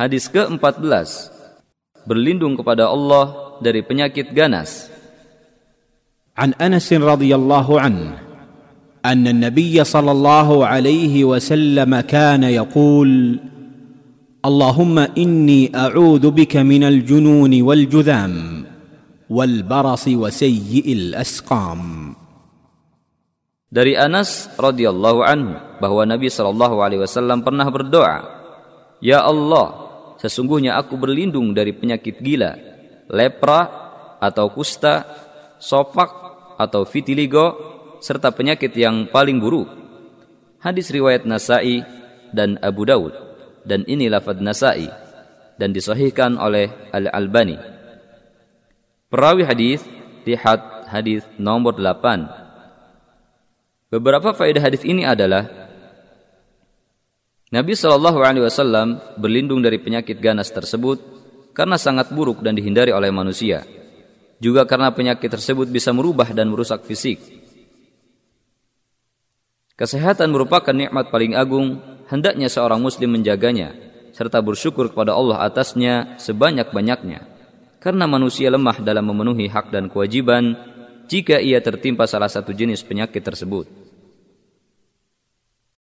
Hadis ke-14. Berlindung kepada Allah dari penyakit ganas. عن انس رضي الله عنه ان النبي صلى الله عليه وسلم كان يقول اللهم اني اعوذ بك من الجنون والجذام والبرص وسيء الاسقام Dari Anas radhiyallahu anhu bahwa Nabi Shallallahu alaihi wasallam pernah berdoa, "Ya Allah, sesungguhnya aku berlindung dari penyakit gila, lepra atau kusta, sopak atau vitiligo serta penyakit yang paling buruk." Hadis riwayat Nasai dan Abu Daud dan ini lafaz Nasai dan disahihkan oleh Al-Albani. Perawi hadis lihat hadis nomor 8 Beberapa faedah hadis ini adalah Nabi Shallallahu Alaihi Wasallam berlindung dari penyakit ganas tersebut karena sangat buruk dan dihindari oleh manusia. Juga karena penyakit tersebut bisa merubah dan merusak fisik. Kesehatan merupakan nikmat paling agung, hendaknya seorang muslim menjaganya serta bersyukur kepada Allah atasnya sebanyak-banyaknya. Karena manusia lemah dalam memenuhi hak dan kewajiban jika ia tertimpa salah satu jenis penyakit tersebut.